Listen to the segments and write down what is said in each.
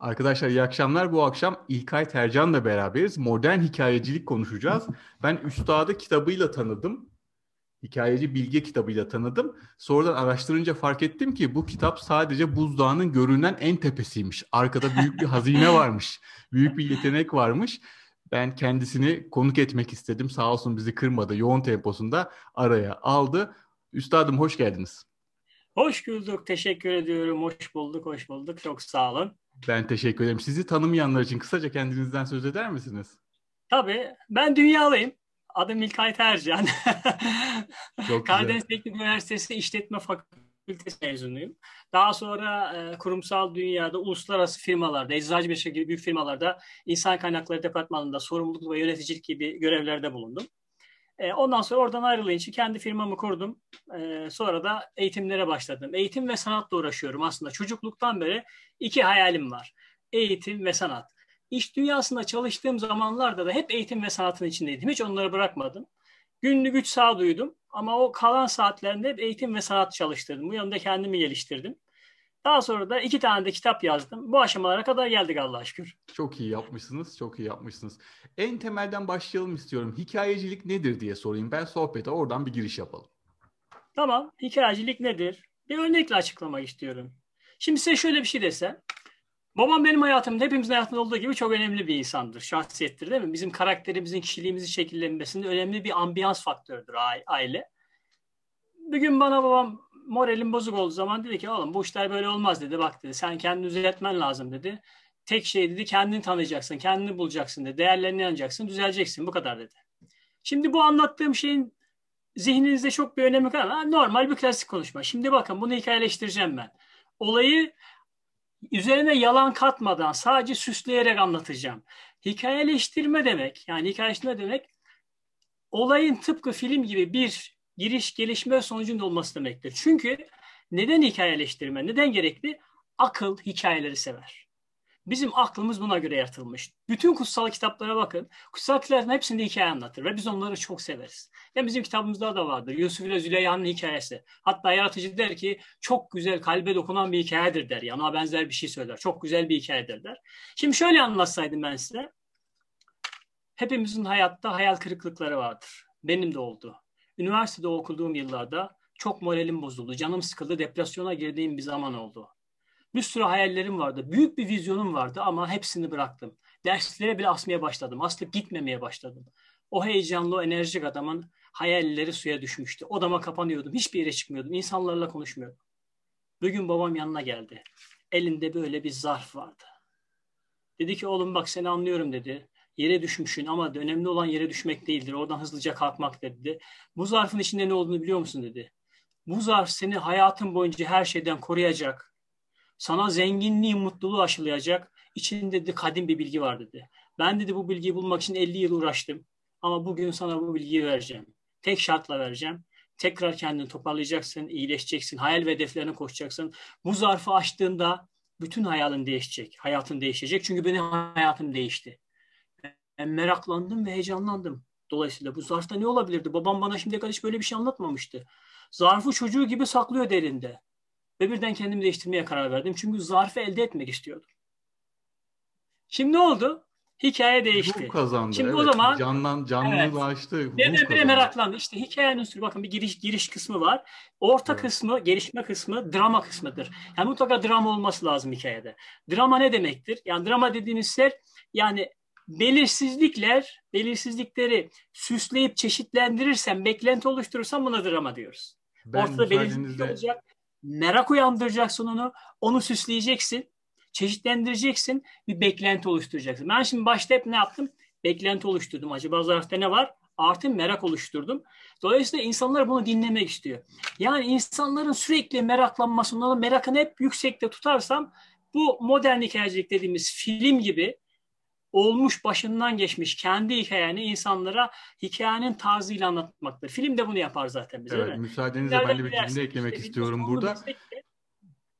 Arkadaşlar iyi akşamlar. Bu akşam İlkay Tercan'la beraberiz. Modern hikayecilik konuşacağız. Ben Üstad'ı kitabıyla tanıdım. Hikayeci Bilge kitabıyla tanıdım. Sonradan araştırınca fark ettim ki bu kitap sadece buzdağının görünen en tepesiymiş. Arkada büyük bir hazine varmış. Büyük bir yetenek varmış. Ben kendisini konuk etmek istedim. Sağ olsun bizi kırmadı. Yoğun temposunda araya aldı. Üstadım hoş geldiniz. Hoş bulduk. Teşekkür ediyorum. Hoş bulduk. Hoş bulduk. Çok sağ olun. Ben teşekkür ederim. Sizi tanımayanlar için kısaca kendinizden söz eder misiniz? Tabii. Ben dünyalıyım. Adım İlkay Tercan. Çok Karadeniz Teknik Üniversitesi İşletme Fakültesi mezunuyum. Daha sonra e, kurumsal dünyada uluslararası firmalarda, Eczacıbaşı gibi büyük firmalarda insan kaynakları departmanında sorumluluk ve yöneticilik gibi görevlerde bulundum. E, ondan sonra oradan ayrılayınca kendi firmamı kurdum. E, sonra da eğitimlere başladım. Eğitim ve sanatla uğraşıyorum aslında. Çocukluktan beri iki hayalim var. Eğitim ve sanat. İş dünyasında çalıştığım zamanlarda da hep eğitim ve sanatın içindeydim. Hiç onları bırakmadım. Günlük üç saat uyudum ama o kalan saatlerinde hep eğitim ve sanat çalıştırdım. Bu yönde kendimi geliştirdim. Daha sonra da iki tane de kitap yazdım. Bu aşamalara kadar geldik Allah'a şükür. Çok iyi yapmışsınız, çok iyi yapmışsınız. En temelden başlayalım istiyorum. Hikayecilik nedir diye sorayım. Ben sohbete oradan bir giriş yapalım. Tamam, hikayecilik nedir? Bir örnekle açıklamak istiyorum. Şimdi size şöyle bir şey desem. Babam benim hayatımda, hepimizin hayatında olduğu gibi çok önemli bir insandır, şahsiyettir değil mi? Bizim karakterimizin, kişiliğimizin şekillenmesinde önemli bir ambiyans faktörüdür aile. Bir gün bana babam moralim bozuk olduğu zaman dedi ki oğlum bu işler böyle olmaz dedi. Bak dedi sen kendini düzeltmen lazım dedi. Tek şey dedi kendini tanıyacaksın, kendini bulacaksın dedi. Değerlerini yanacaksın, düzeleceksin bu kadar dedi. Şimdi bu anlattığım şeyin zihninizde çok bir önemi kalır. Normal bir klasik konuşma. Şimdi bakın bunu hikayeleştireceğim ben. Olayı üzerine yalan katmadan sadece süsleyerek anlatacağım. Hikayeleştirme demek, yani hikayeleştirme demek olayın tıpkı film gibi bir giriş, gelişme sonucunda olması demektir. Çünkü neden hikayeleştirme, neden gerekli? Akıl hikayeleri sever. Bizim aklımız buna göre yaratılmış. Bütün kutsal kitaplara bakın. Kutsal kitapların hepsinde hikaye anlatır ve biz onları çok severiz. Yani bizim kitabımızda da vardır. Yusuf ile Züleyha'nın hikayesi. Hatta yaratıcı der ki çok güzel kalbe dokunan bir hikayedir der. Yani ona benzer bir şey söyler. Çok güzel bir hikayedir der. Şimdi şöyle anlatsaydım ben size. Hepimizin hayatta hayal kırıklıkları vardır. Benim de oldu. Üniversitede okuduğum yıllarda çok moralim bozuldu. Canım sıkıldı. Depresyona girdiğim bir zaman oldu. Bir sürü hayallerim vardı. Büyük bir vizyonum vardı ama hepsini bıraktım. Derslere bile asmaya başladım. Aslıp gitmemeye başladım. O heyecanlı, o enerjik adamın hayalleri suya düşmüştü. Odama kapanıyordum. Hiçbir yere çıkmıyordum. İnsanlarla konuşmuyordum. Bugün babam yanına geldi. Elinde böyle bir zarf vardı. Dedi ki oğlum bak seni anlıyorum dedi. Yere düşmüşsün ama önemli olan yere düşmek değildir. Oradan hızlıca kalkmak dedi. Bu zarfın içinde ne olduğunu biliyor musun dedi. Bu zarf seni hayatın boyunca her şeyden koruyacak sana zenginliği, mutluluğu aşılayacak içinde de kadim bir bilgi var dedi. Ben dedi bu bilgiyi bulmak için 50 yıl uğraştım. Ama bugün sana bu bilgiyi vereceğim. Tek şartla vereceğim. Tekrar kendini toparlayacaksın, iyileşeceksin, hayal ve hedeflerine koşacaksın. Bu zarfı açtığında bütün hayalin değişecek, hayatın değişecek. Çünkü benim hayatım değişti. Ben meraklandım ve heyecanlandım. Dolayısıyla bu zarfta ne olabilirdi? Babam bana şimdiye kadar hiç böyle bir şey anlatmamıştı. Zarfı çocuğu gibi saklıyor derinde. Ve birden kendimi değiştirmeye karar verdim. Çünkü zarfı elde etmek istiyordum. Şimdi ne oldu? Hikaye değişti. Ruh kazandı. Şimdi evet. o zaman canlan canlılaştı. Evet. Birdenbire meraklandı. İşte hikayenin sürü bakın bir giriş giriş kısmı var. Orta evet. kısmı, gelişme kısmı, drama kısmıdır. Yani mutlaka drama olması lazım hikayede. Drama ne demektir? Yani drama dediğiniz şey yani belirsizlikler, belirsizlikleri süsleyip çeşitlendirirsem, beklenti oluşturursam buna drama diyoruz. Ben Ortada belirsizlik olacak merak uyandıracaksın onu, onu süsleyeceksin, çeşitlendireceksin, bir beklenti oluşturacaksın. Ben şimdi başta hep ne yaptım? Beklenti oluşturdum. Acaba zarfta ne var? Artı merak oluşturdum. Dolayısıyla insanlar bunu dinlemek istiyor. Yani insanların sürekli meraklanmasını, merakını hep yüksekte tutarsam bu modern hikayecilik dediğimiz film gibi olmuş başından geçmiş kendi hikayeni insanlara hikayenin tarzıyla anlatmaktır. Film de bunu yapar zaten bize. Evet, müsaadenizle ben de bir cümle eklemek işte, istiyorum burada.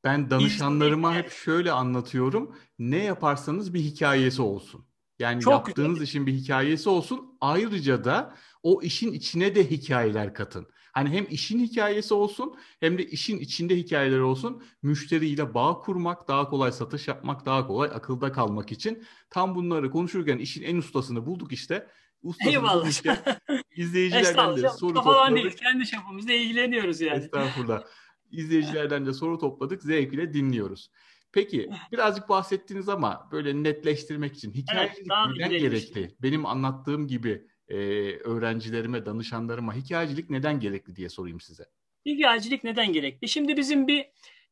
Ben danışanlarıma hep şöyle anlatıyorum. Ne yaparsanız bir hikayesi olsun. Yani Çok yaptığınız güzel. işin bir hikayesi olsun. Ayrıca da O işin içine de hikayeler katın. Hani hem işin hikayesi olsun hem de işin içinde hikayeler olsun. Müşteriyle bağ kurmak, daha kolay satış yapmak, daha kolay akılda kalmak için. Tam bunları konuşurken işin en ustasını bulduk işte. Ustasını Eyvallah. Bulmuşken, izleyicilerden de soru topladık. değil, kendi çapımızda ilgileniyoruz yani. Estağfurullah. İzleyicilerden de soru topladık, zevkle dinliyoruz. Peki birazcık bahsettiniz ama böyle netleştirmek için hikayecilik evet, neden gerekli? Benim anlattığım gibi e, öğrencilerime, danışanlarıma hikayecilik neden gerekli diye sorayım size. Hikayecilik neden gerekli? Şimdi bizim bir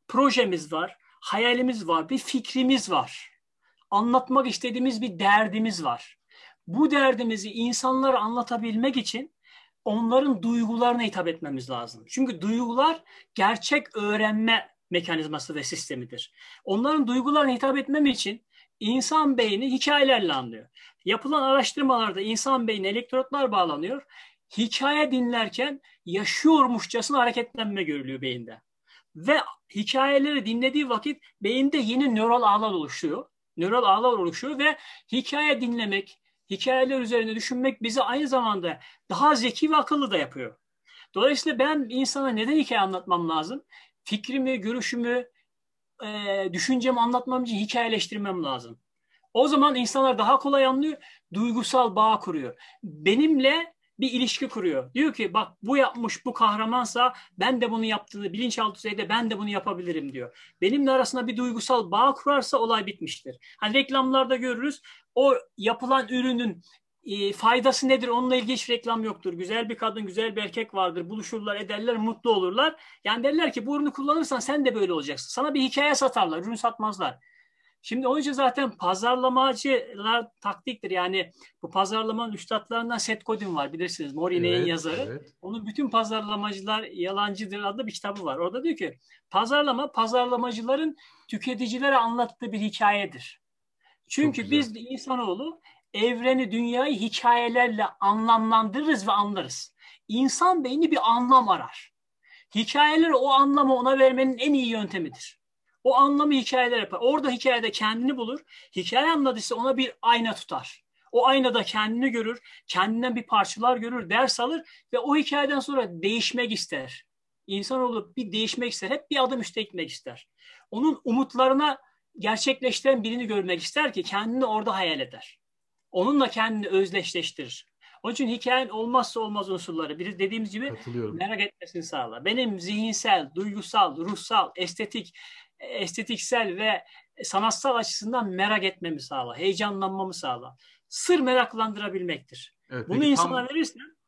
projemiz var, hayalimiz var, bir fikrimiz var. Anlatmak istediğimiz bir derdimiz var. Bu derdimizi insanlara anlatabilmek için onların duygularına hitap etmemiz lazım. Çünkü duygular gerçek öğrenme mekanizması ve sistemidir. Onların duygularına hitap etmem için insan beyni hikayelerle anlıyor. Yapılan araştırmalarda insan beyni elektrotlar bağlanıyor. Hikaye dinlerken yaşıyormuşçasına hareketlenme görülüyor beyinde. Ve hikayeleri dinlediği vakit beyinde yeni nöral ağlar oluşuyor. Nöral ağlar oluşuyor ve hikaye dinlemek, hikayeler üzerine düşünmek bizi aynı zamanda daha zeki ve akıllı da yapıyor. Dolayısıyla ben insana neden hikaye anlatmam lazım? Fikrimi, görüşümü, e, düşüncemi anlatmam için hikayeleştirmem lazım. O zaman insanlar daha kolay anlıyor, duygusal bağ kuruyor. Benimle bir ilişki kuruyor. Diyor ki bak bu yapmış bu kahramansa ben de bunu yaptığını bilinçaltı düzeyde ben de bunu yapabilirim diyor. Benimle arasında bir duygusal bağ kurarsa olay bitmiştir. Hani reklamlarda görürüz o yapılan ürünün e, faydası nedir onunla ilgili hiç reklam yoktur. Güzel bir kadın, güzel bir erkek vardır. Buluşurlar, ederler, mutlu olurlar. Yani derler ki bu ürünü kullanırsan sen de böyle olacaksın. Sana bir hikaye satarlar, ürün satmazlar. Şimdi onun için zaten pazarlamacılar taktiktir. Yani bu pazarlamanın üstadlarından Seth Godin var bilirsiniz. Morine'nin evet, yazarı. Evet. Onun bütün pazarlamacılar yalancıdır adlı bir kitabı var. Orada diyor ki pazarlama pazarlamacıların tüketicilere anlattığı bir hikayedir. Çünkü biz insanoğlu evreni, dünyayı hikayelerle anlamlandırırız ve anlarız. İnsan beyni bir anlam arar. Hikayeler o anlamı ona vermenin en iyi yöntemidir. O anlamı hikayeler yapar. Orada hikayede kendini bulur. Hikaye anladıysa ona bir ayna tutar. O aynada kendini görür, kendinden bir parçalar görür, ders alır ve o hikayeden sonra değişmek ister. İnsanoğlu bir değişmek ister, hep bir adım üstte gitmek ister. Onun umutlarına gerçekleştiren birini görmek ister ki kendini orada hayal eder. Onunla kendini özdeşleştirir. Onun için hikayenin olmazsa olmaz unsurları. Bir dediğimiz gibi merak etmesini sağla. Benim zihinsel, duygusal, ruhsal, estetik, estetiksel ve sanatsal açısından merak etmemi sağla. Heyecanlanmamı sağla. Sır meraklandırabilmektir. Evet, Bunu insana tam, verirsen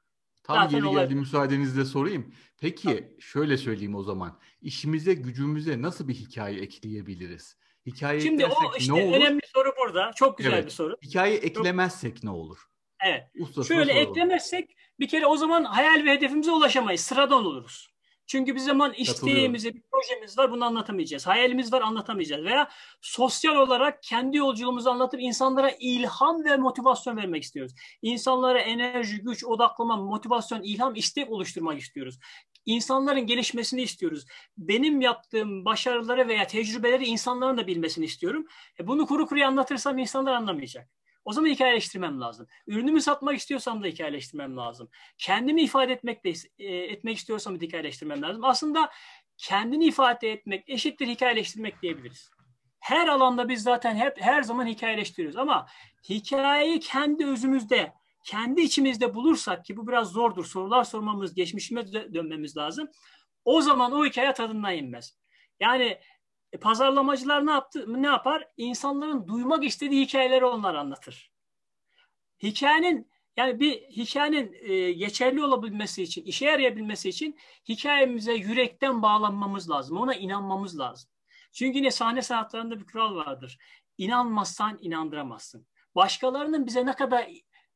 Tam olay... geldi müsaadenizle sorayım. Peki Tabii. şöyle söyleyeyim o zaman. İşimize, gücümüze nasıl bir hikaye ekleyebiliriz? Hikaye Şimdi o işte ne olur? önemli soru burada. Çok güzel evet. bir soru. Hikaye eklemezsek Çok... ne olur? Evet. Ustasına Şöyle soralım. eklemezsek bir kere o zaman hayal ve hedefimize ulaşamayız. Sıradan oluruz. Çünkü bir zaman isteğimizi, bir projemiz var bunu anlatamayacağız. Hayalimiz var anlatamayacağız. Veya sosyal olarak kendi yolculuğumuzu anlatıp insanlara ilham ve motivasyon vermek istiyoruz. İnsanlara enerji, güç, odaklama, motivasyon, ilham, istek oluşturmak istiyoruz. İnsanların gelişmesini istiyoruz. Benim yaptığım başarıları veya tecrübeleri insanların da bilmesini istiyorum. E bunu kuru kuruya anlatırsam insanlar anlamayacak. O zaman hikayeleştirmem lazım. Ürünümü satmak istiyorsam da hikayeleştirmem lazım. Kendimi ifade etmek de e, etmek istiyorsam da hikayeleştirmem lazım. Aslında kendini ifade etmek eşittir hikayeleştirmek diyebiliriz. Her alanda biz zaten hep her zaman hikayeleştiriyoruz ama hikayeyi kendi özümüzde, kendi içimizde bulursak ki bu biraz zordur. Sorular sormamız, geçmişime dönmemiz lazım. O zaman o hikaye tadından inmez. Yani e, pazarlamacılar ne yaptı? Ne yapar? İnsanların duymak istediği hikayeleri onlar anlatır. Hikayenin yani bir hikayenin e, geçerli olabilmesi için, işe yarayabilmesi için hikayemize yürekten bağlanmamız lazım. Ona inanmamız lazım. Çünkü yine sahne sanatlarında bir kural vardır. İnanmazsan inandıramazsın. Başkalarının bize ne kadar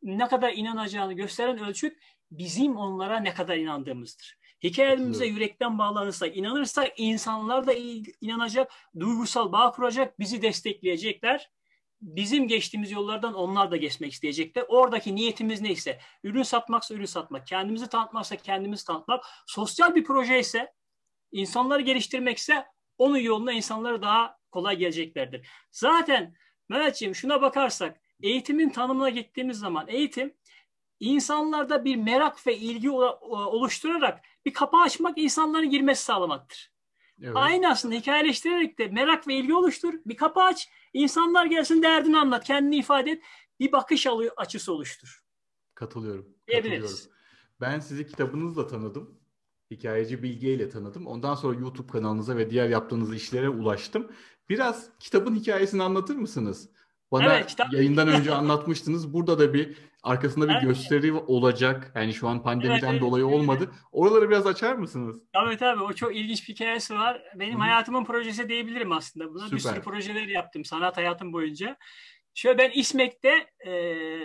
ne kadar inanacağını gösteren ölçüt bizim onlara ne kadar inandığımızdır. Hikayemize yürekten bağlanırsak, inanırsak insanlar da inanacak, duygusal bağ kuracak, bizi destekleyecekler. Bizim geçtiğimiz yollardan onlar da geçmek isteyecekler. Oradaki niyetimiz neyse, ürün satmaksa ürün satmak, kendimizi tanıtmaksa kendimizi tanıtmak, sosyal bir proje ise, insanları geliştirmekse onun yoluna insanları daha kolay geleceklerdir. Zaten Mehmetciğim şuna bakarsak, eğitimin tanımına gittiğimiz zaman eğitim insanlarda bir merak ve ilgi oluşturarak bir kapı açmak insanların girmesi sağlamaktır. Evet. Aynı aslında hikayeleştirerek de merak ve ilgi oluştur. Bir kapı aç, insanlar gelsin derdini anlat, kendini ifade et. Bir bakış açısı oluştur. Katılıyorum. Katılıyorum. Ben sizi kitabınızla tanıdım. Hikayeci Bilge ile tanıdım. Ondan sonra YouTube kanalınıza ve diğer yaptığınız işlere ulaştım. Biraz kitabın hikayesini anlatır mısınız? Bana evet, kitap... yayından önce anlatmıştınız. Burada da bir arkasında bir evet. gösteri olacak. Yani şu an pandemiden evet, dolayı evet. olmadı. Oraları biraz açar mısınız? Tabii tabii. O çok ilginç bir hikayesi var. Benim Hı. hayatımın projesi diyebilirim aslında. Buna Süper. bir sürü projeler yaptım sanat hayatım boyunca. Şöyle ben İSMEK'te e,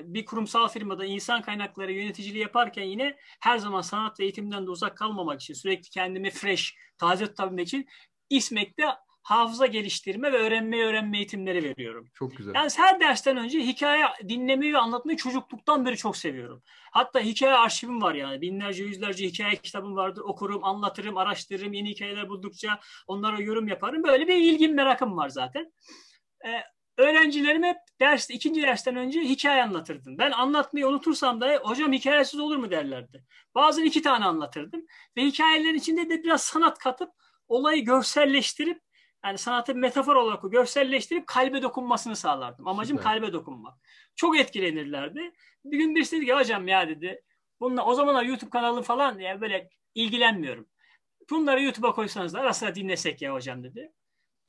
bir kurumsal firmada insan kaynakları yöneticiliği yaparken yine her zaman sanat ve eğitimden de uzak kalmamak için sürekli kendimi fresh, taze tutabilmek için İSMEK'te hafıza geliştirme ve öğrenme öğrenme eğitimleri veriyorum. Çok güzel. Yani her dersten önce hikaye dinlemeyi ve anlatmayı çocukluktan beri çok seviyorum. Hatta hikaye arşivim var yani. Binlerce, yüzlerce hikaye kitabım vardır. Okurum, anlatırım, araştırırım. Yeni hikayeler buldukça onlara yorum yaparım. Böyle bir ilgim, merakım var zaten. Ee, öğrencilerim hep ders, ikinci dersten önce hikaye anlatırdım. Ben anlatmayı unutursam da hocam hikayesiz olur mu derlerdi. Bazen iki tane anlatırdım. Ve hikayelerin içinde de biraz sanat katıp olayı görselleştirip yani sanatı metafor olarak görselleştirip kalbe dokunmasını sağlardım. Amacım Süper. kalbe dokunmak. Çok etkilenirlerdi. Bir gün birisi dedi ki hocam ya dedi. Bununla, o zamanlar YouTube kanalı falan ya böyle ilgilenmiyorum. Bunları YouTube'a koysanız da arasında dinlesek ya hocam dedi.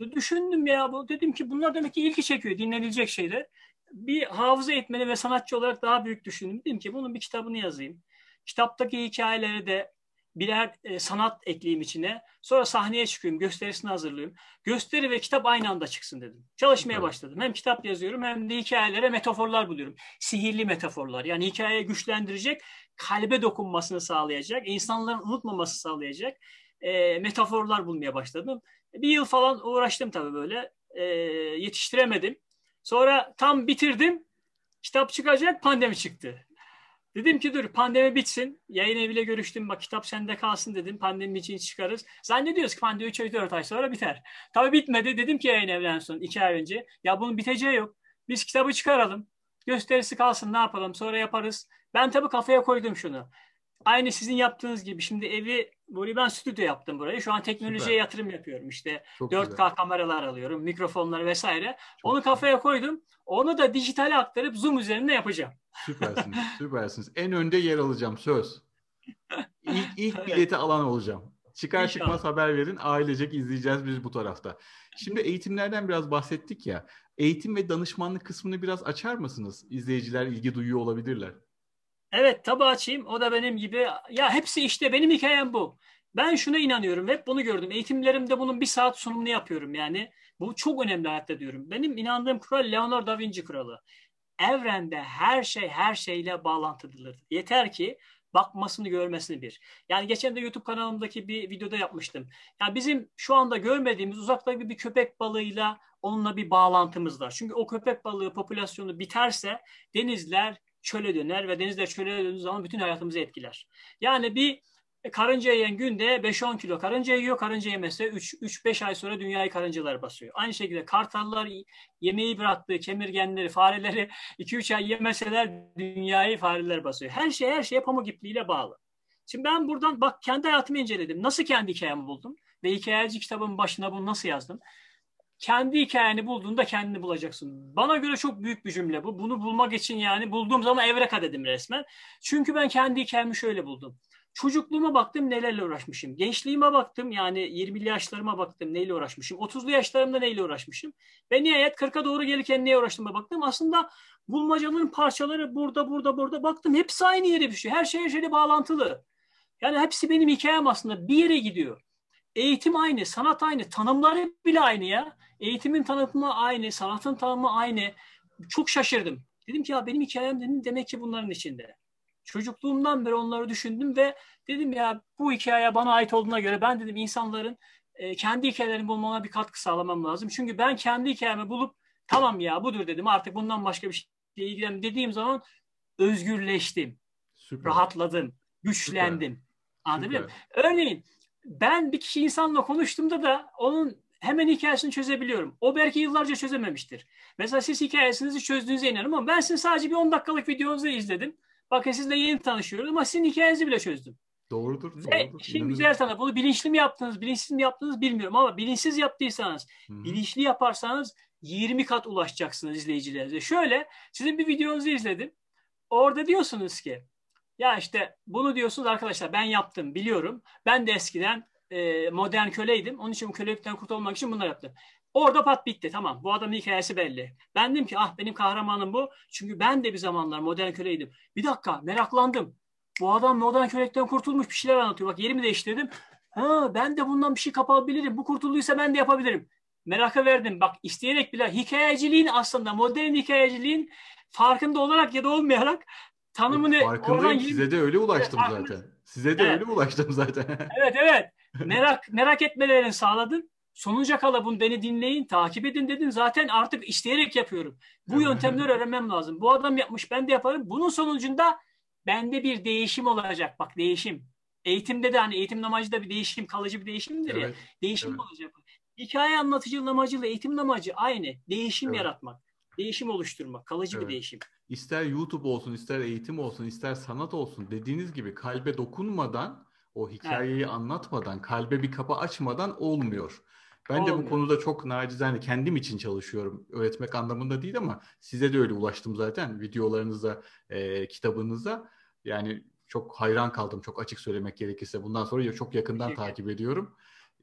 Düşündüm ya bu. Dedim ki bunlar demek ki ilgi çekiyor. Dinlenilecek şeyler. Bir hafıza etmeni ve sanatçı olarak daha büyük düşündüm. Dedim ki bunun bir kitabını yazayım. Kitaptaki hikayeleri de birer e, sanat ekleyeyim içine. Sonra sahneye çıkayım, gösterisini hazırlayayım. Gösteri ve kitap aynı anda çıksın dedim. Çalışmaya başladım. Hem kitap yazıyorum hem de hikayelere metaforlar buluyorum. Sihirli metaforlar. Yani hikayeyi güçlendirecek, kalbe dokunmasını sağlayacak, insanların unutmaması sağlayacak e, metaforlar bulmaya başladım. Bir yıl falan uğraştım tabii böyle. E, yetiştiremedim. Sonra tam bitirdim. Kitap çıkacak, pandemi çıktı. Dedim ki dur pandemi bitsin. Yayın eviyle görüştüm. Bak kitap sende kalsın dedim. Pandemi için çıkarız. Zannediyoruz ki pandemi 3 ay 4 ay sonra biter. Tabii bitmedi. Dedim ki yayın evden son 2 ay önce. Ya bunun biteceği yok. Biz kitabı çıkaralım. Gösterisi kalsın ne yapalım sonra yaparız. Ben tabii kafaya koydum şunu. Aynı sizin yaptığınız gibi şimdi evi böyle ben stüdyo yaptım burayı. Şu an teknolojiye Süper. yatırım yapıyorum. İşte Çok 4K güzel. kameralar alıyorum, mikrofonlar vesaire. Çok Onu kafaya güzel. koydum. Onu da dijitale aktarıp Zoom üzerinde yapacağım. Süpersiniz, süpersiniz. En önde yer alacağım söz. İlk, ilk evet. bileti alan olacağım. Çıkar İnşallah. çıkmaz haber verin. Ailecek izleyeceğiz biz bu tarafta. Şimdi eğitimlerden biraz bahsettik ya. Eğitim ve danışmanlık kısmını biraz açar mısınız? İzleyiciler ilgi duyuyor olabilirler. Evet tabi açayım. O da benim gibi. Ya hepsi işte benim hikayem bu. Ben şuna inanıyorum. Hep bunu gördüm. Eğitimlerimde bunun bir saat sunumunu yapıyorum yani. Bu çok önemli hayatta diyorum. Benim inandığım kural Leonardo da Vinci kuralı. Evrende her şey her şeyle bağlantılıdır. Yeter ki bakmasını görmesini bir. Yani geçen de YouTube kanalımdaki bir videoda yapmıştım. Yani bizim şu anda görmediğimiz uzaktaki bir köpek balığıyla onunla bir bağlantımız var. Çünkü o köpek balığı popülasyonu biterse denizler çöle döner ve denizler çöle döndüğü zaman bütün hayatımızı etkiler. Yani bir karınca yiyen günde 5-10 kilo karınca yiyor. Karınca yemese 3-5 ay sonra dünyayı karıncalar basıyor. Aynı şekilde kartallar yemeği bıraktığı kemirgenleri, fareleri 2-3 ay yemeseler dünyayı fareler basıyor. Her şey her şeye pamuk ipliğiyle bağlı. Şimdi ben buradan bak kendi hayatımı inceledim. Nasıl kendi hikayemi buldum? Ve hikayeci kitabın başına bunu nasıl yazdım? Kendi hikayeni bulduğunda kendini bulacaksın. Bana göre çok büyük bir cümle bu. Bunu bulmak için yani bulduğum zaman evreka dedim resmen. Çünkü ben kendi hikayemi şöyle buldum. Çocukluğuma baktım nelerle uğraşmışım. Gençliğime baktım yani 20'li yaşlarıma baktım neyle uğraşmışım. 30'lu yaşlarımda neyle uğraşmışım. Ve nihayet 40'a doğru gelirken neye uğraştığıma baktım. Aslında bulmacanın parçaları burada burada burada baktım. Hepsi aynı yere düşüyor. Her şey her şeyle bağlantılı. Yani hepsi benim hikayem aslında bir yere gidiyor. Eğitim aynı, sanat aynı, tanımları bile aynı ya. Eğitimin tanımı aynı, sanatın tanımı aynı. Çok şaşırdım. Dedim ki ya benim hikayem dedim, demek ki bunların içinde. Çocukluğumdan beri onları düşündüm ve dedim ya bu hikaye bana ait olduğuna göre ben dedim insanların e, kendi hikayelerini bulmama bir katkı sağlamam lazım. Çünkü ben kendi hikayemi bulup tamam ya budur dedim artık bundan başka bir şey ilgilen dediğim zaman özgürleştim. Süper. Rahatladım. Güçlendim. Anladın mı? Örneğin ben bir kişi insanla konuştuğumda da onun hemen hikayesini çözebiliyorum. O belki yıllarca çözememiştir. Mesela siz hikayesinizi çözdüğünüze inanırım ama ben sizin sadece bir 10 dakikalık videonuzu izledim. Bakın sizinle yeni tanışıyoruz ama sizin hikayenizi bile çözdüm. Doğrudur. Ve doğrudur. işin İnanırım. güzel tarafı bunu bilinçli mi yaptınız, bilinçsiz mi yaptınız bilmiyorum ama bilinçsiz yaptıysanız, Hı hı. bilinçli yaparsanız 20 kat ulaşacaksınız izleyicilerinize. Şöyle sizin bir videonuzu izledim. Orada diyorsunuz ki ya işte bunu diyorsunuz arkadaşlar ben yaptım biliyorum. Ben de eskiden e, modern köleydim. Onun için kölelikten kurtulmak için bunları yaptım. Orada pat bitti tamam. Bu adamın hikayesi belli. Ben dedim ki ah benim kahramanım bu. Çünkü ben de bir zamanlar modern köleydim. Bir dakika meraklandım. Bu adam modern kölelikten kurtulmuş bir şeyler anlatıyor. Bak yerimi değiştirdim. Ha, ben de bundan bir şey kapabilirim. Bu kurtulduysa ben de yapabilirim. Meraka verdim. Bak isteyerek bile hikayeciliğin aslında modern hikayeciliğin farkında olarak ya da olmayarak tanımını Farkındayım. oradan Size de öyle ulaştım Evet, zaten. Size de Evet. öyle ulaştım zaten. Evet evet. Merak merak etmelerini sağladım. Sonuca kala bunu beni dinleyin, takip edin dedin. Zaten artık isteyerek yapıyorum. Bu yöntemleri öğrenmem lazım. Bu adam yapmış, ben de yaparım. Bunun sonucunda bende bir değişim olacak. Bak değişim. Eğitimde de hani eğitim amacı da bir değişim, kalıcı bir değişimdir ya. Evet. Değişim evet. olacak. Hikaye anlatıcının amacıyla eğitimin amacı aynı. Değişim Evet. yaratmak. Değişim oluşturmak. Kalıcı Evet. bir değişim. İster YouTube olsun, ister eğitim olsun, ister sanat olsun dediğiniz gibi kalbe dokunmadan, o hikayeyi anlatmadan, kalbe bir kapı açmadan olmuyor. Ben de bu Olmuyor. konuda çok nacizane kendim için çalışıyorum. Öğretmek anlamında değil ama size de öyle ulaştım zaten videolarınızda, e, kitabınızda. Yani çok hayran kaldım çok açık söylemek gerekirse. Bundan sonra çok yakından takip ediyorum.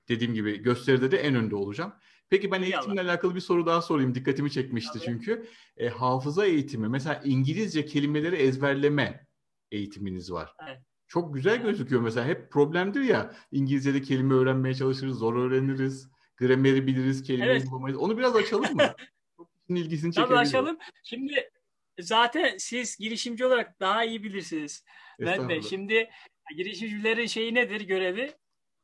Dediğim gibi gösteride de en önde olacağım. Peki ben eğitimle alakalı bir soru daha sorayım. Dikkatimi çekmişti Tabii. çünkü. E, hafıza eğitimi, mesela İngilizce kelimeleri ezberleme eğitiminiz var. Evet. Çok güzel Evet. gözüküyor mesela. Hep problemdir ya. İngilizce'de kelime öğrenmeye çalışırız, zor öğreniriz. Grameri biliriz, kelimeyi Evet. bulamayız. Onu biraz açalım mı? Çok ilgisini Tabii çekebilir. açalım. Şimdi zaten siz girişimci olarak daha iyi bilirsiniz. Ben de şimdi girişimcilerin şeyi nedir görevi?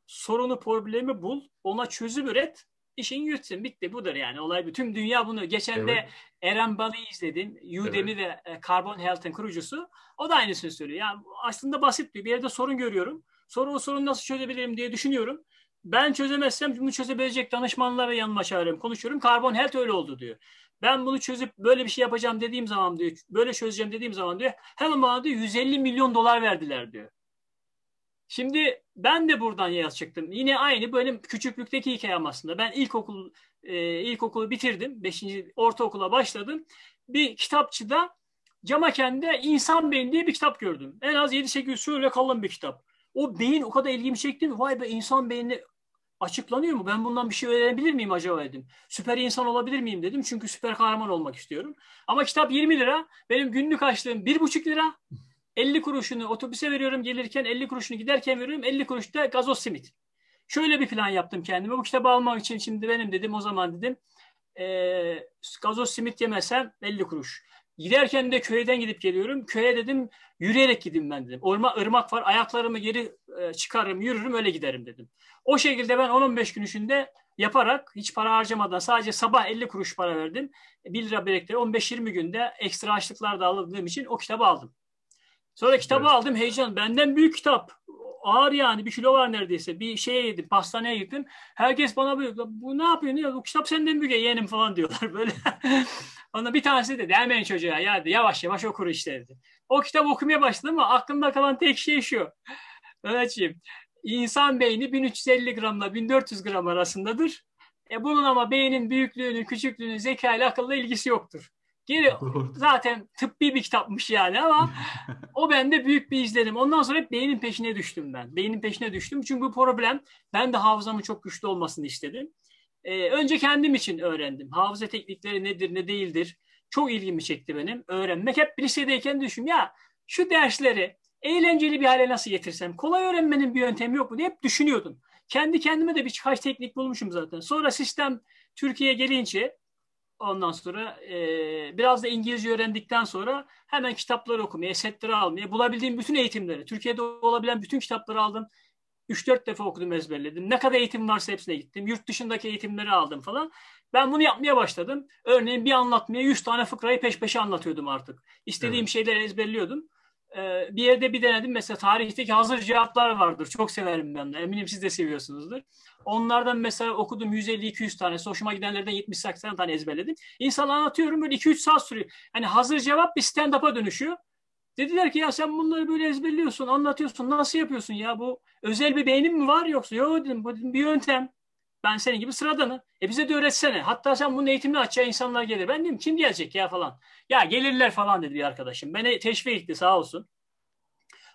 Sorunu problemi bul, ona çözüm üret, işin yürütsün. Bitti budur yani olay. Bütün dünya bunu. Geçen de Evet. Eren Balı'yı izledin. Udemy ve e, Carbon Health'ın kurucusu. O da aynısını söylüyor. Yani aslında basit bir, bir yerde sorun görüyorum. Sonra o sorunu nasıl çözebilirim diye düşünüyorum. Ben çözemezsem bunu çözebilecek danışmanları yanıma çağırıyorum, konuşuyorum. Carbon Health öyle oldu diyor. Ben bunu çözüp böyle bir şey yapacağım dediğim zaman diyor, böyle çözeceğim dediğim zaman diyor, hemen bana diyor 150 milyon dolar verdiler diyor. Şimdi ben de buradan yola çıktım. Yine aynı benim küçüklükteki hikayem aslında. Ben ilkokul e, ilkokulu bitirdim. 5. ortaokula başladım. Bir kitapçıda Camaken'de İnsan Beyni diye bir kitap gördüm. En az 7-8 şöyle kalın bir kitap. O beyin o kadar ilgimi çekti mi? Vay be insan beyni açıklanıyor mu? Ben bundan bir şey öğrenebilir miyim acaba dedim. Süper insan olabilir miyim dedim. Çünkü süper kahraman olmak istiyorum. Ama kitap 20 lira. Benim günlük açlığım 1,5 lira. 50 kuruşunu otobüse veriyorum gelirken 50 kuruşunu giderken veriyorum 50 kuruş da gazoz simit. Şöyle bir plan yaptım kendime. Bu kitabı almak için şimdi benim dedim o zaman dedim e, gazoz simit yemesem 50 kuruş. Giderken de köyden gidip geliyorum. Köye dedim yürüyerek gideyim ben dedim. Orma, ırmak var ayaklarımı geri e, çıkarırım yürürüm öyle giderim dedim. O şekilde ben 10-15 gün içinde yaparak hiç para harcamadan sadece sabah 50 kuruş para verdim. 1 lira biriktirip 15-20 günde ekstra açlıklar da aldığım için o kitabı aldım. Sonra kitabı Evet. aldım heyecan. Benden büyük kitap. Ağır yani bir kilo var neredeyse. Bir şeye yedim pastaneye gittim. Herkes bana böyle bu ne yapıyorsun ya bu kitap senden büyük yeğenim falan diyorlar böyle. Ona bir tanesi dedi hemen çocuğa ya yavaş yavaş okur işte dedi. O kitabı okumaya başladım ama aklımda kalan tek şey şu. Öğretciğim insan beyni 1350 gramla 1400 gram arasındadır. E bunun ama beynin büyüklüğünün, küçüklüğünün, zeka ile akılla ilgisi yoktur. Geri zaten tıbbi bir kitapmış yani ama o bende büyük bir izlenim. Ondan sonra hep beynin peşine düştüm ben. Beynin peşine düştüm çünkü bu problem ben de hafızamın çok güçlü olmasını istedim. Ee, önce kendim için öğrendim. Hafıza teknikleri nedir ne değildir. Çok ilgimi çekti benim. Öğrenmek hep lisedeyken düşün ya şu dersleri eğlenceli bir hale nasıl getirsem kolay öğrenmenin bir yöntemi yok mu diye hep düşünüyordum. Kendi kendime de birkaç teknik bulmuşum zaten. Sonra sistem Türkiye'ye gelince Ondan sonra e, biraz da İngilizce öğrendikten sonra hemen kitapları okumaya, setleri almaya, bulabildiğim bütün eğitimleri, Türkiye'de olabilen bütün kitapları aldım. 3-4 defa okudum, ezberledim. Ne kadar eğitim varsa hepsine gittim. Yurt dışındaki eğitimleri aldım falan. Ben bunu yapmaya başladım. Örneğin bir anlatmaya 100 tane fıkrayı peş peşe anlatıyordum artık. İstediğim Evet. şeyleri ezberliyordum. Ee, bir yerde bir denedim. Mesela tarihteki hazır cevaplar vardır. Çok severim ben de. Eminim siz de seviyorsunuzdur. Onlardan mesela okudum 150-200 tane. Hoşuma gidenlerden 70-80 tane ezberledim. İnsanlara anlatıyorum böyle 2-3 saat sürüyor. Hani hazır cevap bir stand-up'a dönüşüyor. Dediler ki ya sen bunları böyle ezberliyorsun, anlatıyorsun. Nasıl yapıyorsun ya? Bu özel bir beynin mi var yoksa? Yok dedim. Bu dedim, bir yöntem. Ben senin gibi sıradanım. E bize de öğretsene. Hatta sen bunun eğitimini açacağı insanlar gelir. Ben dedim kim gelecek ya falan. Ya gelirler falan dedi bir arkadaşım. Beni teşvik etti sağ olsun.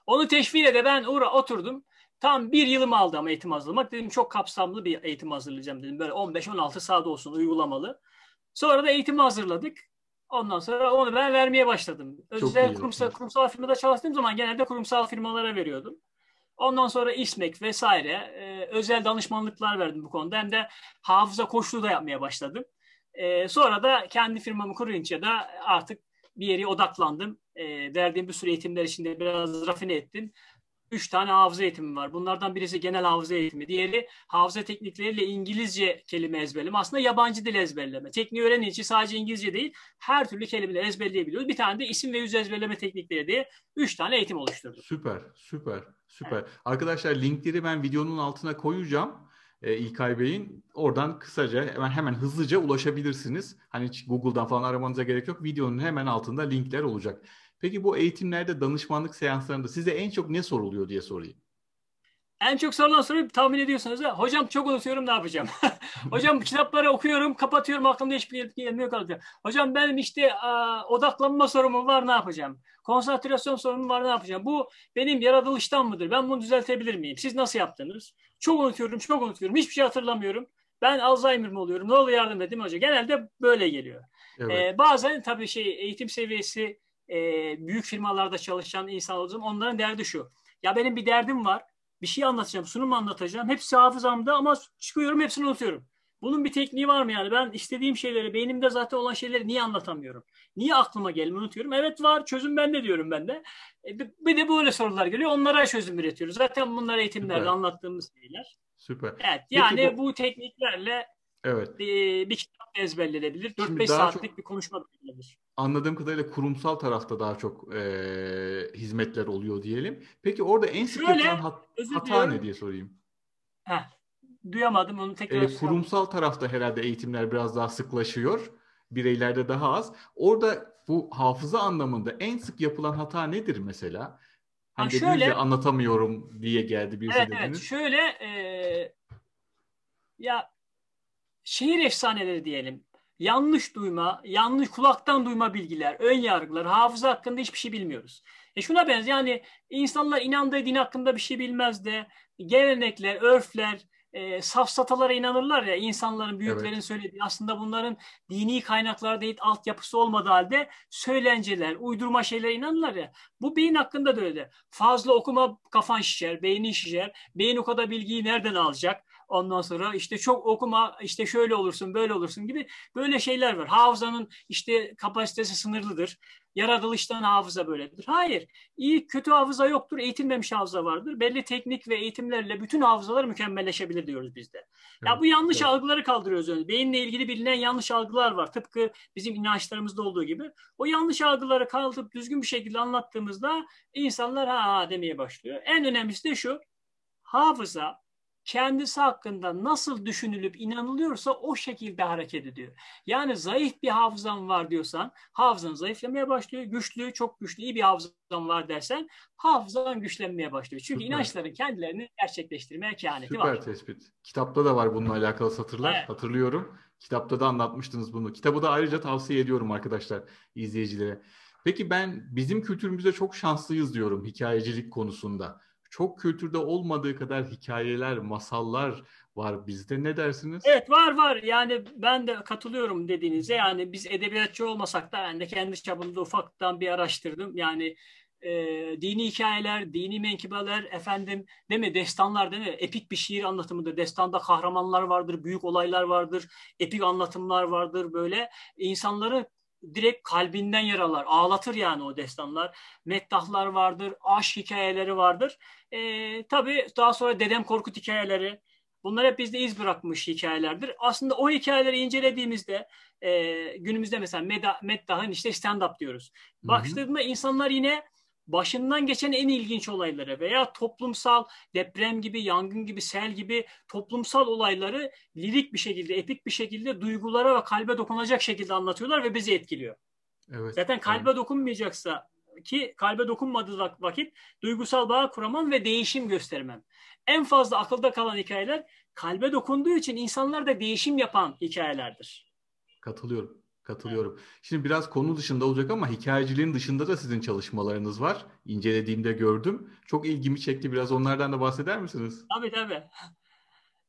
Onu teşvik de ben uğra oturdum. Tam bir yılımı aldı ama eğitim hazırlamak. Dedim çok kapsamlı bir eğitim hazırlayacağım dedim. Böyle 15-16 saat olsun uygulamalı. Sonra da eğitimi hazırladık. Ondan sonra onu ben vermeye başladım. Özel kurumsal, kurumsal firmada çalıştığım zaman genelde kurumsal firmalara veriyordum. Ondan sonra İSMEK vesaire özel danışmanlıklar verdim bu konuda. Hem de hafıza koşulu da yapmaya başladım. E, sonra da kendi firmamı kurunca da artık bir yere odaklandım. E, verdiğim bir sürü eğitimler içinde biraz rafine ettim. Üç tane hafıza eğitimi var. Bunlardan birisi genel hafıza eğitimi. Diğeri hafıza teknikleriyle İngilizce kelime ezberleme. Aslında yabancı dil ezberleme. Tekniği öğrenin için sadece İngilizce değil, her türlü kelimeleri ezberleyebiliyoruz. Bir tane de isim ve yüz ezberleme teknikleri diye üç tane eğitim oluşturdum. Süper, süper, süper. Evet. Arkadaşlar linkleri ben videonun altına koyacağım. E, İlkay Bey'in oradan kısaca hemen hemen hızlıca ulaşabilirsiniz. Hani Google'dan falan aramanıza gerek yok. Videonun hemen altında linkler olacak. Peki bu eğitimlerde danışmanlık seanslarında size en çok ne soruluyor diye sorayım. En çok sorulan soruyu tahmin ediyorsunuz. Ha? Hocam çok unutuyorum ne yapacağım? Hocam kitapları okuyorum, kapatıyorum aklımda hiçbir gelmiyor kalıyor. Hocam benim işte a, odaklanma sorunum var ne yapacağım? Konsantrasyon sorunum var ne yapacağım? Bu benim yaratılıştan mıdır? Ben bunu düzeltebilir miyim? Siz nasıl yaptınız? Çok unutuyorum, çok unutuyorum. Hiçbir şey hatırlamıyorum. Ben Alzheimer mi oluyorum? Ne olur yardım edin hoca. Genelde böyle geliyor. Evet. Ee, bazen tabii şey eğitim seviyesi e, büyük firmalarda çalışan insan olduğum onların derdi şu. Ya benim bir derdim var. Bir şey anlatacağım, sunum anlatacağım. Hepsi hafızamda ama çıkıyorum hepsini unutuyorum. Bunun bir tekniği var mı yani? Ben istediğim şeyleri, beynimde zaten olan şeyleri niye anlatamıyorum? Niye aklıma gelmiyor unutuyorum? Evet var, çözüm bende diyorum ben de. E, bir de böyle sorular geliyor, onlara çözüm üretiyoruz. Zaten bunlar eğitimlerde Süper. anlattığımız şeyler. Süper. Evet, yani bu, bu tekniklerle Evet. Bir, bir kitap ezberlenebilir. 4-5 saatlik çok, bir konuşma verilebilir. Anladığım kadarıyla kurumsal tarafta daha çok e, hizmetler oluyor diyelim. Peki orada en sık Şöyle, yapılan hat, hata ne diye sorayım. Heh, duyamadım onu tekrar. E, kurumsal tarafta herhalde eğitimler biraz daha sıklaşıyor. Bireylerde daha az. Orada bu hafıza anlamında en sık yapılan hata nedir mesela? Hani ha, şöyle, anlatamıyorum diye geldi birisi evet, dediniz. Evet şöyle e, ya şehir efsaneleri diyelim. Yanlış duyma, yanlış kulaktan duyma bilgiler, ön yargılar, hafıza hakkında hiçbir şey bilmiyoruz. E şuna benzer yani insanlar inandığı din hakkında bir şey bilmez de gelenekler, örfler, e, safsatalara inanırlar ya insanların büyüklerin evet. söylediği aslında bunların dini kaynaklar değil altyapısı olmadığı halde söylenceler, uydurma şeyler inanırlar ya. Bu beyin hakkında da öyle. Fazla okuma kafan şişer, beynin şişer. Beyin o kadar bilgiyi nereden alacak? Ondan sonra işte çok okuma işte şöyle olursun böyle olursun gibi böyle şeyler var. Hafızanın işte kapasitesi sınırlıdır. Yaratılıştan hafıza böyledir. Hayır. iyi kötü hafıza yoktur. Eğitilmemiş hafıza vardır. Belli teknik ve eğitimlerle bütün hafızalar mükemmelleşebilir diyoruz bizde. Evet, ya bu yanlış evet. algıları kaldırıyoruz önce. Beyinle ilgili bilinen yanlış algılar var. Tıpkı bizim inançlarımızda olduğu gibi. O yanlış algıları kaldırıp düzgün bir şekilde anlattığımızda insanlar ha demeye başlıyor. En önemlisi de şu. Hafıza kendisi hakkında nasıl düşünülüp inanılıyorsa o şekilde hareket ediyor. Yani zayıf bir hafızan var diyorsan hafızan zayıflamaya başlıyor. Güçlü, çok güçlü, iyi bir hafızan var dersen hafızan güçlenmeye başlıyor. Çünkü Süper. inançların kendilerini gerçekleştirmeye kehaneti Süper var. Süper tespit. Kitapta da var bununla alakalı satırlar. Evet. Hatırlıyorum. Kitapta da anlatmıştınız bunu. Kitabı da ayrıca tavsiye ediyorum arkadaşlar izleyicilere. Peki ben bizim kültürümüzde çok şanslıyız diyorum hikayecilik konusunda çok kültürde olmadığı kadar hikayeler, masallar var bizde. Ne dersiniz? Evet var var. Yani ben de katılıyorum dediğinize. Yani biz edebiyatçı olmasak da ben de kendi çapımda ufaktan bir araştırdım. Yani e, dini hikayeler, dini menkibeler, efendim değil mi destanlar değil mi? Epik bir şiir anlatımıdır. Destanda kahramanlar vardır, büyük olaylar vardır, epik anlatımlar vardır böyle. insanları direkt kalbinden yaralar. Ağlatır yani o destanlar. Meddahlar vardır, aşk hikayeleri vardır. E, tabii daha sonra Dedem Korkut hikayeleri. Bunlar hep bizde iz bırakmış hikayelerdir. Aslında o hikayeleri incelediğimizde e, günümüzde mesela Meddah'ın işte stand-up diyoruz. Başladığında insanlar yine başından geçen en ilginç olayları veya toplumsal deprem gibi, yangın gibi, sel gibi toplumsal olayları lirik bir şekilde, epik bir şekilde duygulara ve kalbe dokunacak şekilde anlatıyorlar ve bizi etkiliyor. Evet, Zaten kalbe evet. dokunmayacaksa ki kalbe dokunmadığı vakit duygusal bağ kuramam ve değişim göstermem. En fazla akılda kalan hikayeler kalbe dokunduğu için insanlar da değişim yapan hikayelerdir. Katılıyorum. Katılıyorum. Şimdi biraz konu dışında olacak ama hikayeciliğin dışında da sizin çalışmalarınız var. İncelediğimde gördüm. Çok ilgimi çekti. Biraz onlardan da bahseder misiniz? Tabii tabii.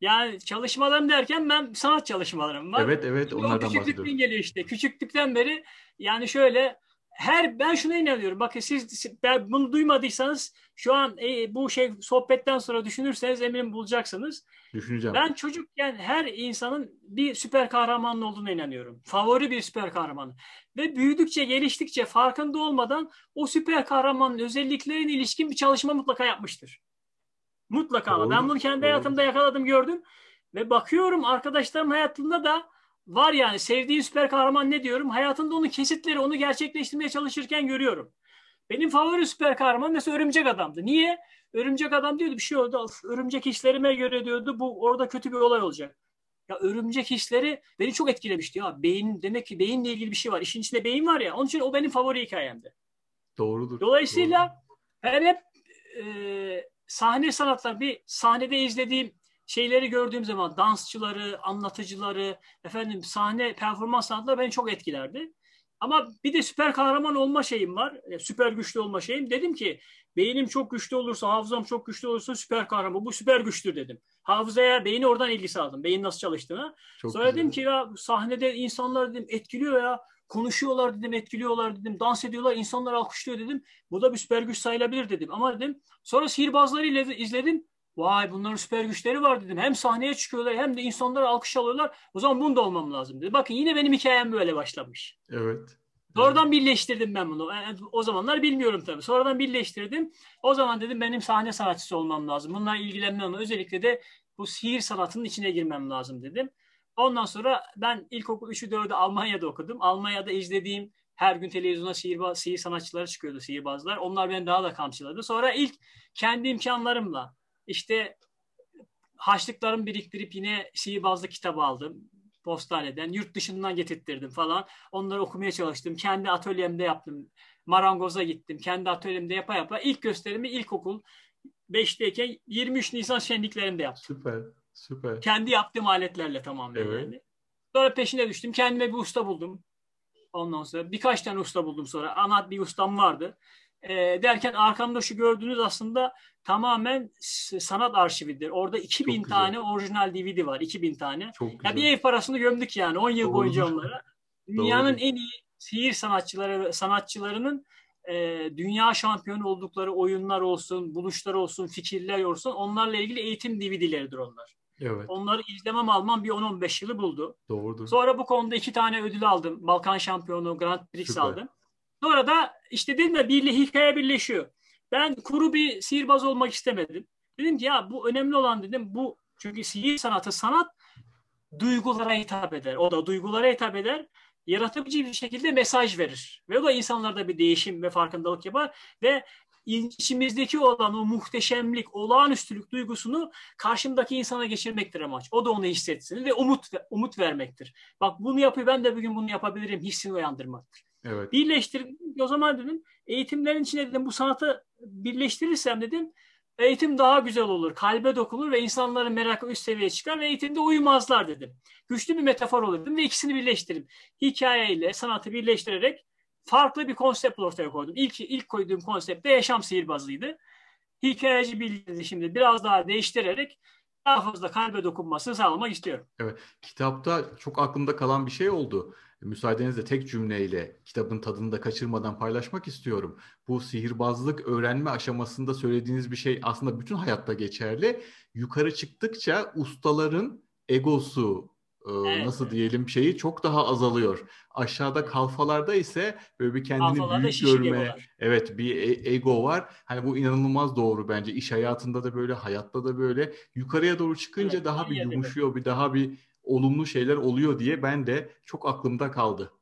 Yani çalışmalarım derken ben sanat çalışmalarım var. Evet evet onlardan o küçüklükten bahsediyorum. geliyor işte. Küçüklükten beri yani şöyle her ben şuna inanıyorum. Bakın siz ben bunu duymadıysanız şu an e, bu şey sohbetten sonra düşünürseniz eminim bulacaksınız. Düşüneceğim. Ben çocukken her insanın bir süper kahramanın olduğuna inanıyorum. Favori bir süper kahraman. Ve büyüdükçe, geliştikçe farkında olmadan o süper kahramanın özelliklerine ilişkin bir çalışma mutlaka yapmıştır. Mutlaka Doğru, ben bunu kendi doğru. hayatımda yakaladım, gördüm. Ve bakıyorum arkadaşlarım hayatında da var yani sevdiğin süper kahraman ne diyorum? Hayatında onun kesitleri, onu gerçekleştirmeye çalışırken görüyorum. Benim favori süper kahraman mesela Örümcek Adam'dı. Niye? Örümcek Adam diyordu bir şey oldu. Örümcek hislerime göre diyordu bu orada kötü bir olay olacak. Ya örümcek hisleri beni çok etkilemişti ya. Beyin demek ki beyinle ilgili bir şey var. İşin içinde beyin var ya. Onun için o benim favori hikayemdi. Doğrudur. Dolayısıyla ben hep e, sahne sanatlar bir sahnede izlediğim şeyleri gördüğüm zaman dansçıları, anlatıcıları, efendim sahne performans sanatları beni çok etkilerdi. Ama bir de süper kahraman olma şeyim var. e, Süper güçlü olma şeyim. Dedim ki beynim çok güçlü olursa, hafızam çok güçlü olursa süper kahraman. Bu süper güçtür dedim. Hafızaya, beyni oradan ilgisi aldım. Beyin nasıl çalıştığına. Çok Sonra güzel. dedim ki ya sahnede insanlar dedim etkiliyor ya. Konuşuyorlar dedim, etkiliyorlar dedim. Dans ediyorlar, insanlar alkışlıyor dedim. Bu da bir süper güç sayılabilir dedim. Ama dedim sonra sihirbazları izledim. Vay bunların süper güçleri var dedim. Hem sahneye çıkıyorlar hem de insanlara alkış alıyorlar. O zaman bunu da olmam lazım dedi. Bakın yine benim hikayem böyle başlamış. Evet. Sonradan birleştirdim ben bunu. Yani o zamanlar bilmiyorum tabii. Sonradan birleştirdim. O zaman dedim benim sahne sanatçısı olmam lazım. Bununla ilgilenmem. Özellikle de bu sihir sanatının içine girmem lazım dedim. Ondan sonra ben ilkokul 3'ü 4'ü Almanya'da okudum. Almanya'da izlediğim her gün televizyona sihirbaz, sihir sanatçıları çıkıyordu, sihirbazlar. Onlar beni daha da kamçıladı. Sonra ilk kendi imkanlarımla işte harçlıklarımı biriktirip yine sihirbazlık kitabı aldım postaneden. Yurt dışından getirttirdim falan. Onları okumaya çalıştım. Kendi atölyemde yaptım. Marangoza gittim. Kendi atölyemde yapa yapa ilk gösterimi ilkokul 5'teyken 23 Nisan şenliklerinde yaptım. Süper. Süper. Kendi yaptığım aletlerle tamamen Evet. yani. Sonra peşine düştüm. Kendime bir usta buldum. Ondan sonra birkaç tane usta buldum sonra. Ana bir ustam vardı. Ee, derken arkamda şu gördüğünüz aslında tamamen sanat arşividir. Orada 2000 Çok güzel. tane orijinal DVD var. 2000 tane. Çok Ya bir ev parasını gömdük yani 10 yıl Doğrudur. boyunca onlara. Dünyanın Doğrudur. en iyi sihir sanatçıları sanatçılarının e, dünya şampiyonu oldukları oyunlar olsun, buluşlar olsun, fikirler olsun onlarla ilgili eğitim DVD'leridir onlar. Evet. Onları izlemem almam bir 10-15 yılı buldu. Doğrudur. Sonra bu konuda iki tane ödül aldım. Balkan şampiyonu Grand Prix Süper. aldım. Sonra da işte dedim ya birli hikaye birleşiyor. Ben kuru bir sihirbaz olmak istemedim. Dedim ki ya bu önemli olan dedim bu çünkü sihir sanatı sanat duygulara hitap eder. O da duygulara hitap eder. Yaratıcı bir şekilde mesaj verir. Ve o da insanlarda bir değişim ve farkındalık yapar. Ve içimizdeki olan o muhteşemlik, olağanüstülük duygusunu karşımdaki insana geçirmektir amaç. O da onu hissetsin ve umut umut vermektir. Bak bunu yapıyor ben de bugün bunu yapabilirim hissini uyandırmaktır. Evet. Birleştirdim. O zaman dedim eğitimlerin içine dedim bu sanatı birleştirirsem dedim eğitim daha güzel olur. Kalbe dokunur ve insanların merakı üst seviyeye çıkar ve eğitimde uyumazlar dedim. Güçlü bir metafor olur dedim ve ikisini birleştirdim. Hikayeyle sanatı birleştirerek farklı bir konsept ortaya koydum. İlk, ilk koyduğum konsept de yaşam sihirbazıydı. Hikayeci bilgileri şimdi biraz daha değiştirerek daha fazla kalbe dokunmasını sağlamak istiyorum. Evet. Kitapta çok aklımda kalan bir şey oldu. Müsaadenizle tek cümleyle kitabın tadını da kaçırmadan paylaşmak istiyorum. Bu sihirbazlık öğrenme aşamasında söylediğiniz bir şey aslında bütün hayatta geçerli. Yukarı çıktıkça ustaların egosu e, Evet, nasıl diyelim şeyi çok daha azalıyor. Aşağıda kalfalarda ise böyle bir kendini Kalfalarda büyük görme, egolar. evet bir e- ego var. Hani bu inanılmaz doğru bence. İş hayatında da böyle, hayatta da böyle. Yukarıya doğru çıkınca Evet, daha bir yumuşuyor, bir daha bir olumlu şeyler oluyor diye ben de çok aklımda kaldı.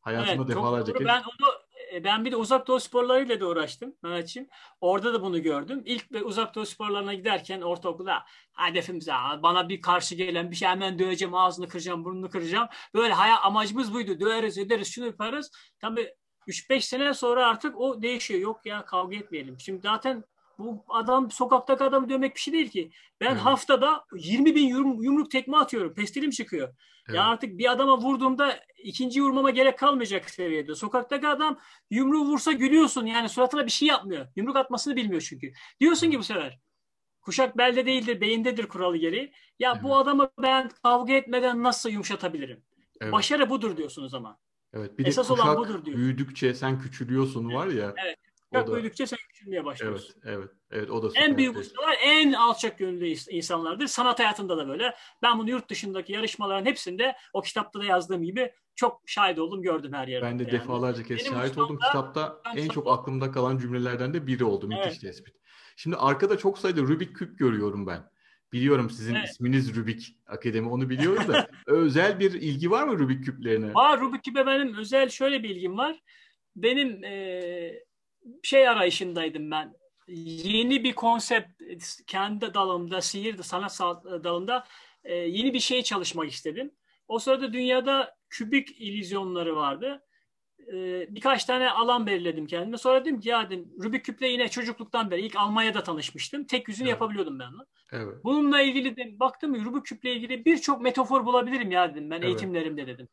Hayatımda Evet, defalarca doğru. Ben onu e, ben bir de uzak doğu sporlarıyla da uğraştım Mehmetciğim. Orada da bunu gördüm. İlk ve uzak doğu sporlarına giderken ortaokulda hedefimiz ha, bana bir karşı gelen bir şey hemen döveceğim, ağzını kıracağım, burnunu kıracağım. Böyle hayal amacımız buydu. Döveriz, ederiz, şunu yaparız. Tabii 3-5 sene sonra artık o değişiyor. Yok ya kavga etmeyelim. Şimdi zaten bu adam sokaktaki adamı dövmek bir şey değil ki. Ben evet. haftada 20 bin yum, yumruk tekme atıyorum. Pestilim çıkıyor. Evet. Ya artık bir adama vurduğumda ikinci vurmama gerek kalmayacak seviyede. Sokaktaki adam yumruğu vursa gülüyorsun. Yani suratına bir şey yapmıyor. Yumruk atmasını bilmiyor çünkü. Diyorsun ki bu sefer kuşak belde değildir beyindedir kuralı geri. Ya evet. bu adamı ben kavga etmeden nasıl yumuşatabilirim? Evet. Başarı budur diyorsunuz ama. Evet. Bir de Esas kuşak olan budur diyor. büyüdükçe sen küçülüyorsun var ya. Evet. Kuşak büyüdükçe sen küçülmeye başlıyorsun. Evet, evet. Evet, o da En büyük ustalar en alçak gönüllü insanlardır. Sanat hayatında da böyle. Ben bunu yurt dışındaki yarışmaların hepsinde o kitapta da yazdığım gibi çok şahit oldum, gördüm her yerde. Ben de yani. defalarca kez Benim şahit oldum. Kitapta en çok aklımda kalan cümlelerden de biri oldu. Müthiş evet. tespit. Şimdi arkada çok sayıda Rubik küp görüyorum ben. Biliyorum sizin evet. isminiz Rubik Akademi onu biliyorum da özel bir ilgi var mı Rubik küplerine? Var Rubik küpe benim özel şöyle bir ilgim var. Benim e, şey arayışındaydım ben. Yeni bir konsept kendi dalımda, sihir sanat dalında e, yeni bir şey çalışmak istedim. O sırada dünyada kübik illüzyonları vardı. E, birkaç tane alan belirledim kendime. Sonra dedim ki ya dedim, Rubik küple yine çocukluktan beri ilk Almanya'da tanışmıştım. Tek yüzünü evet. yapabiliyordum ben. Evet. Bununla ilgili de baktım Rubik küple ilgili birçok metafor bulabilirim ya dedim ben evet. eğitimlerimde dedim.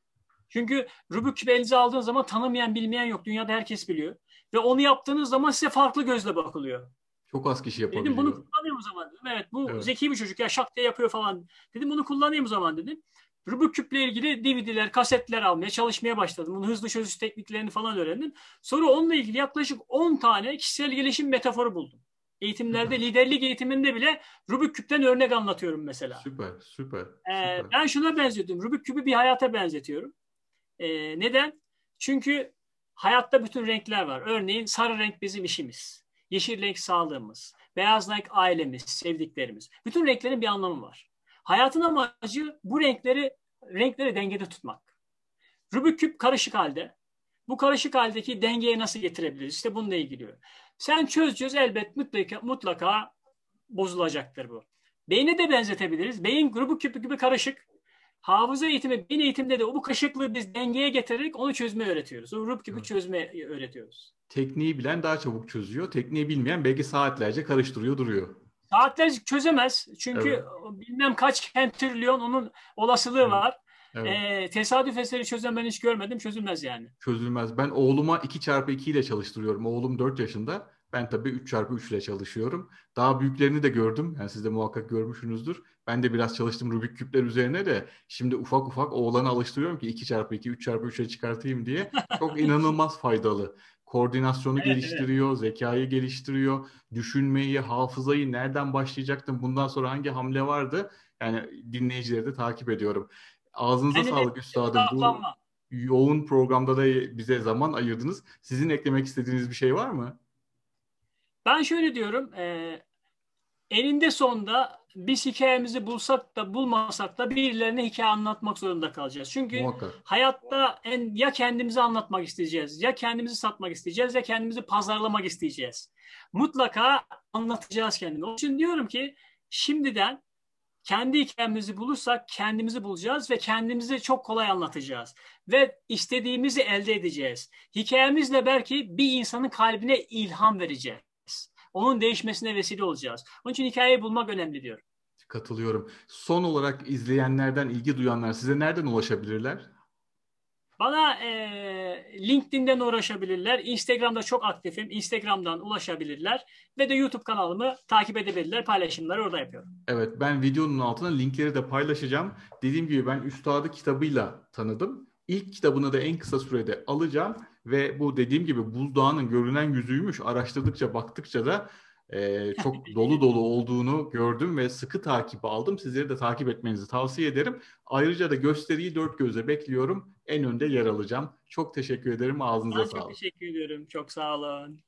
Çünkü Rubik küp elinize aldığın zaman tanımayan bilmeyen yok. Dünyada herkes biliyor. Ve onu yaptığınız zaman size farklı gözle bakılıyor. Çok az kişi yapabiliyor. Dedim bunu kullanayım o zaman dedim. Evet bu evet. zeki bir çocuk ya şak diye yapıyor falan. Dedim bunu kullanayım o zaman dedim. Rubik küple ilgili DVD'ler, kasetler almaya çalışmaya başladım. Bunun hızlı çözüş tekniklerini falan öğrendim. Sonra onunla ilgili yaklaşık 10 tane kişisel gelişim metaforu buldum. Eğitimlerde, liderlik eğitiminde bile Rubik küpten örnek anlatıyorum mesela. Süper, süper. Ee, süper. Ben şuna benziyordum. Rubik küpü bir hayata benzetiyorum. Ee, neden? Çünkü hayatta bütün renkler var. Örneğin sarı renk bizim işimiz. Yeşil renk sağlığımız. Beyaz renk ailemiz, sevdiklerimiz. Bütün renklerin bir anlamı var. Hayatın amacı bu renkleri renkleri dengede tutmak. Rubik küp karışık halde. Bu karışık haldeki dengeye nasıl getirebiliriz? İşte bununla ilgili. Sen çöz çöz elbet mutlaka, mutlaka bozulacaktır bu. Beyni de benzetebiliriz. Beyin Rubik küpü gibi karışık. Hafıza eğitimi, bin eğitimde de o bu kaşıklığı biz dengeye getirerek onu çözme öğretiyoruz. O Rubik gibi çözme öğretiyoruz. Tekniği bilen daha çabuk çözüyor. Tekniği bilmeyen belki saatlerce karıştırıyor duruyor. Saatlerce çözemez. Çünkü evet. bilmem kaç trilyon onun olasılığı evet. var. Evet. E, tesadüf eseri çözen ben hiç görmedim. Çözülmez yani. Çözülmez. Ben oğluma 2 çarpı 2 ile çalıştırıyorum. Oğlum 4 yaşında. Ben tabii 3 çarpı 3 ile çalışıyorum. Daha büyüklerini de gördüm. Yani siz de muhakkak görmüşsünüzdür. Ben de biraz çalıştım Rubik küpler üzerine de. Şimdi ufak ufak oğlanı alıştırıyorum ki 2 çarpı 2, 3 çarpı 3'e çıkartayım diye. Çok inanılmaz faydalı. Koordinasyonu evet, geliştiriyor, evet. zekayı geliştiriyor, düşünmeyi, hafızayı nereden başlayacaktım, bundan sonra hangi hamle vardı? Yani dinleyicileri de takip ediyorum. Ağzınıza yani sağlık üstadım. Bu yoğun programda da bize zaman ayırdınız. Sizin eklemek istediğiniz bir şey var mı? Ben şöyle diyorum. E, eninde sonunda biz hikayemizi bulsak da bulmasak da birilerine hikaye anlatmak zorunda kalacağız. Çünkü Muhakkak. hayatta en ya kendimizi anlatmak isteyeceğiz, ya kendimizi satmak isteyeceğiz, ya kendimizi pazarlamak isteyeceğiz. Mutlaka anlatacağız kendimizi. Onun için diyorum ki şimdiden kendi hikayemizi bulursak kendimizi bulacağız ve kendimizi çok kolay anlatacağız. Ve istediğimizi elde edeceğiz. Hikayemizle belki bir insanın kalbine ilham vereceğiz. Onun değişmesine vesile olacağız. Onun için hikayeyi bulmak önemli diyorum. Katılıyorum. Son olarak izleyenlerden, ilgi duyanlar size nereden ulaşabilirler? Bana e, LinkedIn'den uğraşabilirler. Instagram'da çok aktifim. Instagram'dan ulaşabilirler. Ve de YouTube kanalımı takip edebilirler. Paylaşımları orada yapıyorum. Evet ben videonun altına linkleri de paylaşacağım. Dediğim gibi ben Üstad'ı kitabıyla tanıdım. İlk kitabını da en kısa sürede alacağım. Ve bu dediğim gibi buzdağının görünen yüzüymüş. Araştırdıkça baktıkça da e, çok dolu dolu olduğunu gördüm ve sıkı takip aldım. Sizleri de takip etmenizi tavsiye ederim. Ayrıca da gösteriyi dört gözle bekliyorum. En önde yer alacağım. Çok teşekkür ederim. Ağzınıza sağlık. Çok teşekkür ediyorum. Çok sağ olun.